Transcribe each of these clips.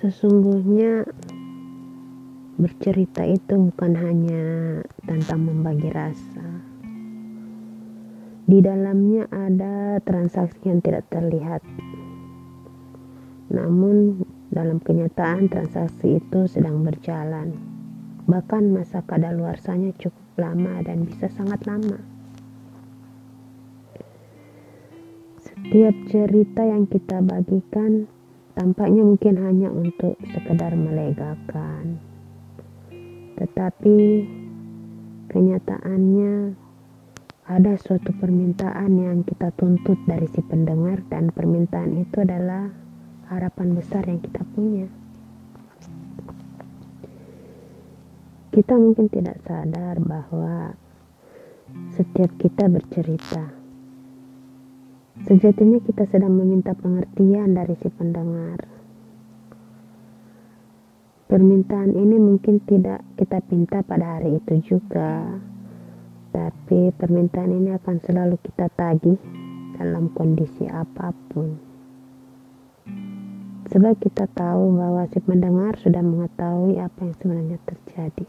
Sesungguhnya bercerita itu bukan hanya tentang membagi rasa. Di dalamnya ada transaksi yang tidak terlihat. Namun dalam kenyataan transaksi itu sedang berjalan. Bahkan masa kadaluarsanya cukup lama dan bisa sangat lama. Setiap cerita yang kita bagikan tampaknya mungkin hanya untuk sekedar melegakan. Tetapi kenyataannya ada suatu permintaan yang kita tuntut dari si pendengar dan permintaan itu adalah harapan besar yang kita punya. Kita mungkin tidak sadar bahwa setiap kita bercerita Sejatinya kita sedang meminta pengertian dari si pendengar. Permintaan ini mungkin tidak kita pinta pada hari itu juga, tapi permintaan ini akan selalu kita tagih dalam kondisi apa pun. Sebab kita tahu bahwa si pendengar sudah mengetahui apa yang sebenarnya terjadi.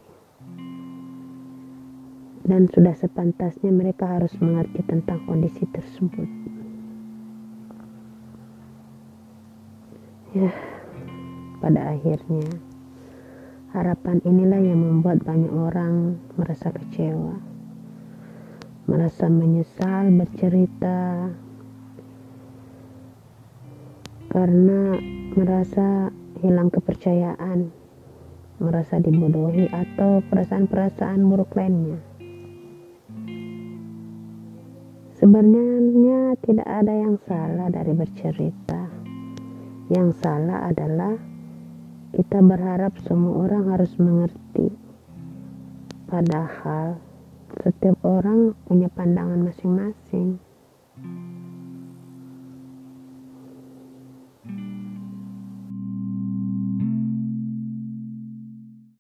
Dan sudah sepantasnya mereka harus mengerti tentang kondisi tersebut. Ya, pada akhirnya harapan inilah yang membuat banyak orang merasa kecewa, merasa menyesal bercerita karena merasa hilang kepercayaan, merasa dibodohi atau perasaan-perasaan buruk lainnya. Sebenarnya tidak ada yang salah dari bercerita yang salah adalah kita berharap semua orang harus mengerti. Padahal setiap orang punya pandangan masing-masing.